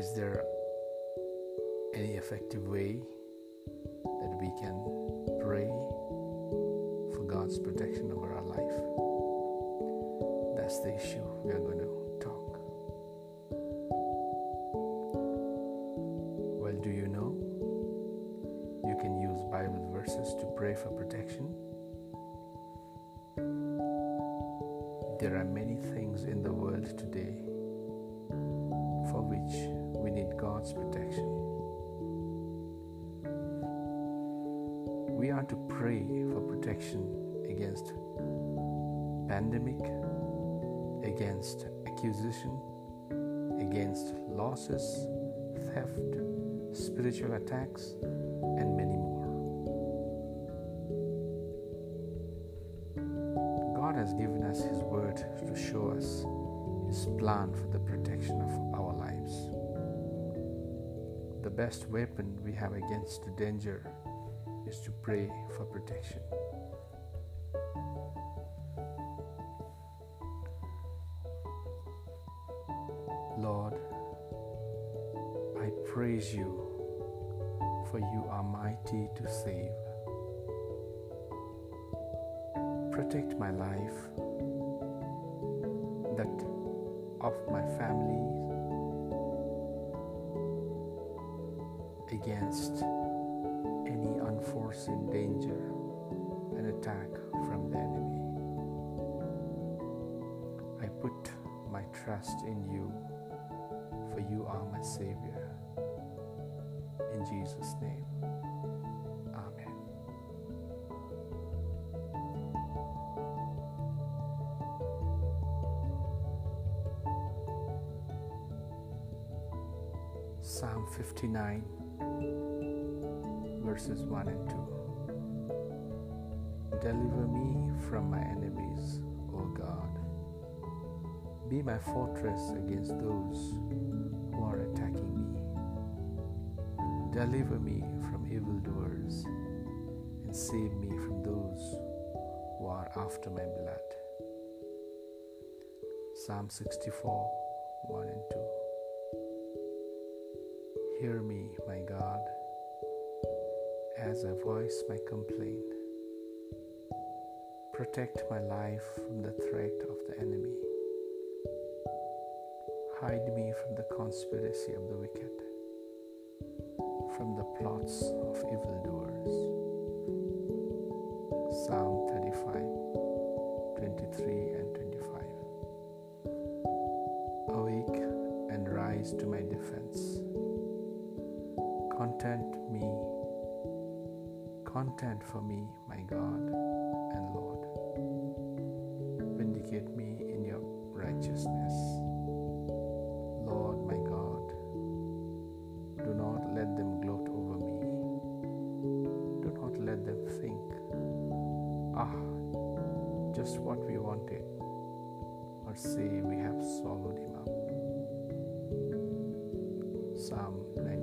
Is there any effective way that we can pray for God's protection over our life? That's the issue we are going to talk. Well, do you know you can use Bible verses to pray for protection? There are many things in the to pray for protection against pandemic, against accusation, against losses, theft, spiritual attacks, and many more. God has given us His Word to show us His plan for the protection of our lives. The best weapon we have against danger is to pray for protection. Lord, I praise you, for you are mighty to save. Protect my life, that of my family, against any unforeseen danger and attack from the enemy. I put my trust in you, for you are my Savior. In Jesus' name, Amen. Psalm 59, verses 1 and 2. Deliver me from my enemies, O God. Be my fortress against those who are attacking me. Deliver me from evildoers and save me from those who are after my blood. Psalm 64 1 and 2. Hear me, my God, as I voice my complaint. Protect my life from the threat of the enemy. Hide me from the conspiracy of the wicked, from the plots of evildoers. Psalm 35, 23 and 25. Awake and rise to my defense. Content me, content for me, my God and Lord. Vindicate me in your righteousness. Lord, my God, do not let them gloat over me. Do not let them think, ah, just what we wanted, or say we have swallowed him up. Psalm 91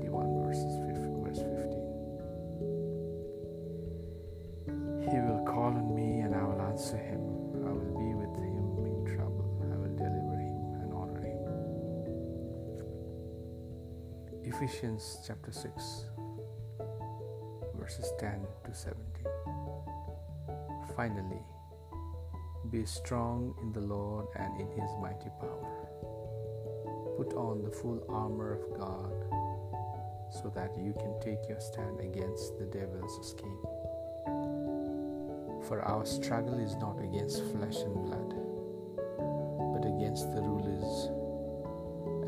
Ephesians chapter 6 verses 10 to 17. Finally, be strong in the Lord and in his mighty power. Put on the full armor of God so that you can take your stand against the devil's scheme. For our struggle is not against flesh and blood, but against the rulers,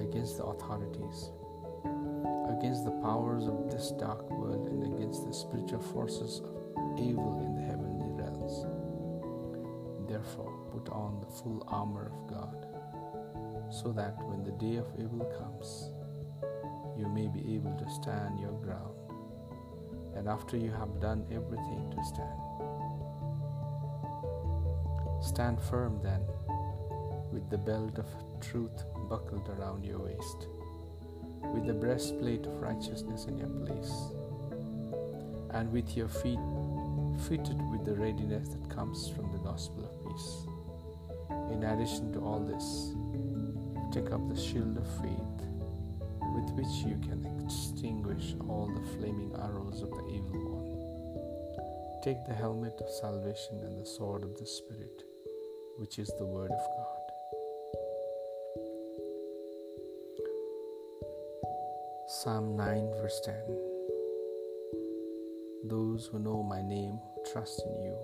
against the authorities, against the powers of this dark world, and against the spiritual forces of evil in the heavenly realms. Therefore, put on the full armor of God, so that when the day of evil comes, you may be able to stand your ground. And after you have done everything to stand, stand firm then, with the belt of truth buckled around your waist, with the breastplate of righteousness in your place, and with your feet fitted with the readiness that comes from the gospel of peace. In addition to all this, take up the shield of faith with which you can extinguish all the flaming arrows of the evil one. Take the helmet of salvation and the sword of the Spirit, which is the Word of God. Psalm 9, verse 10 Those who know my name trust in you,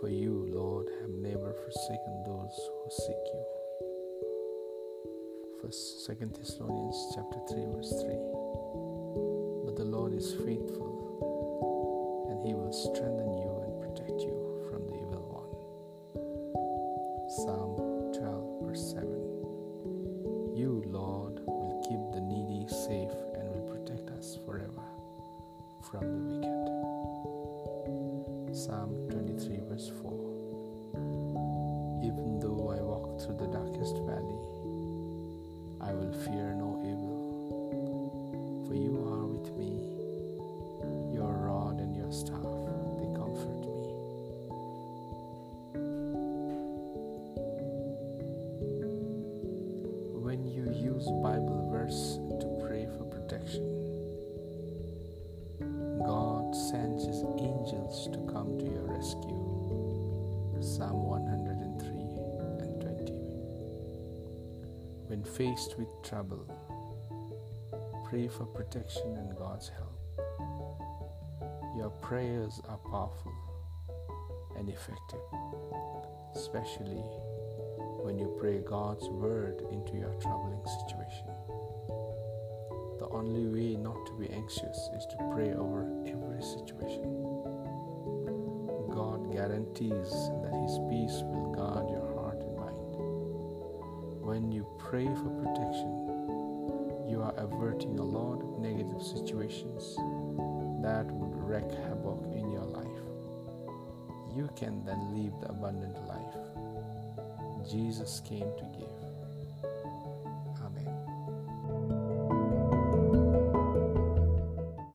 for you, Lord, have never forsaken those who seek you. First, Second Thessalonians chapter 3, verse 3. But the Lord is faithful, and he will strengthen you and protect you from the evil one. Psalm rescue. Psalm 103 and 20. When faced with trouble, pray for protection and God's help. Your prayers are powerful and effective, especially when you pray God's word into your troubling situation. The only way not to be anxious is to pray over every situation. Guarantees that His peace will guard your heart and mind. When you pray for protection, you are averting a lot of negative situations that would wreak havoc in your life. You can then live the abundant life Jesus came to give.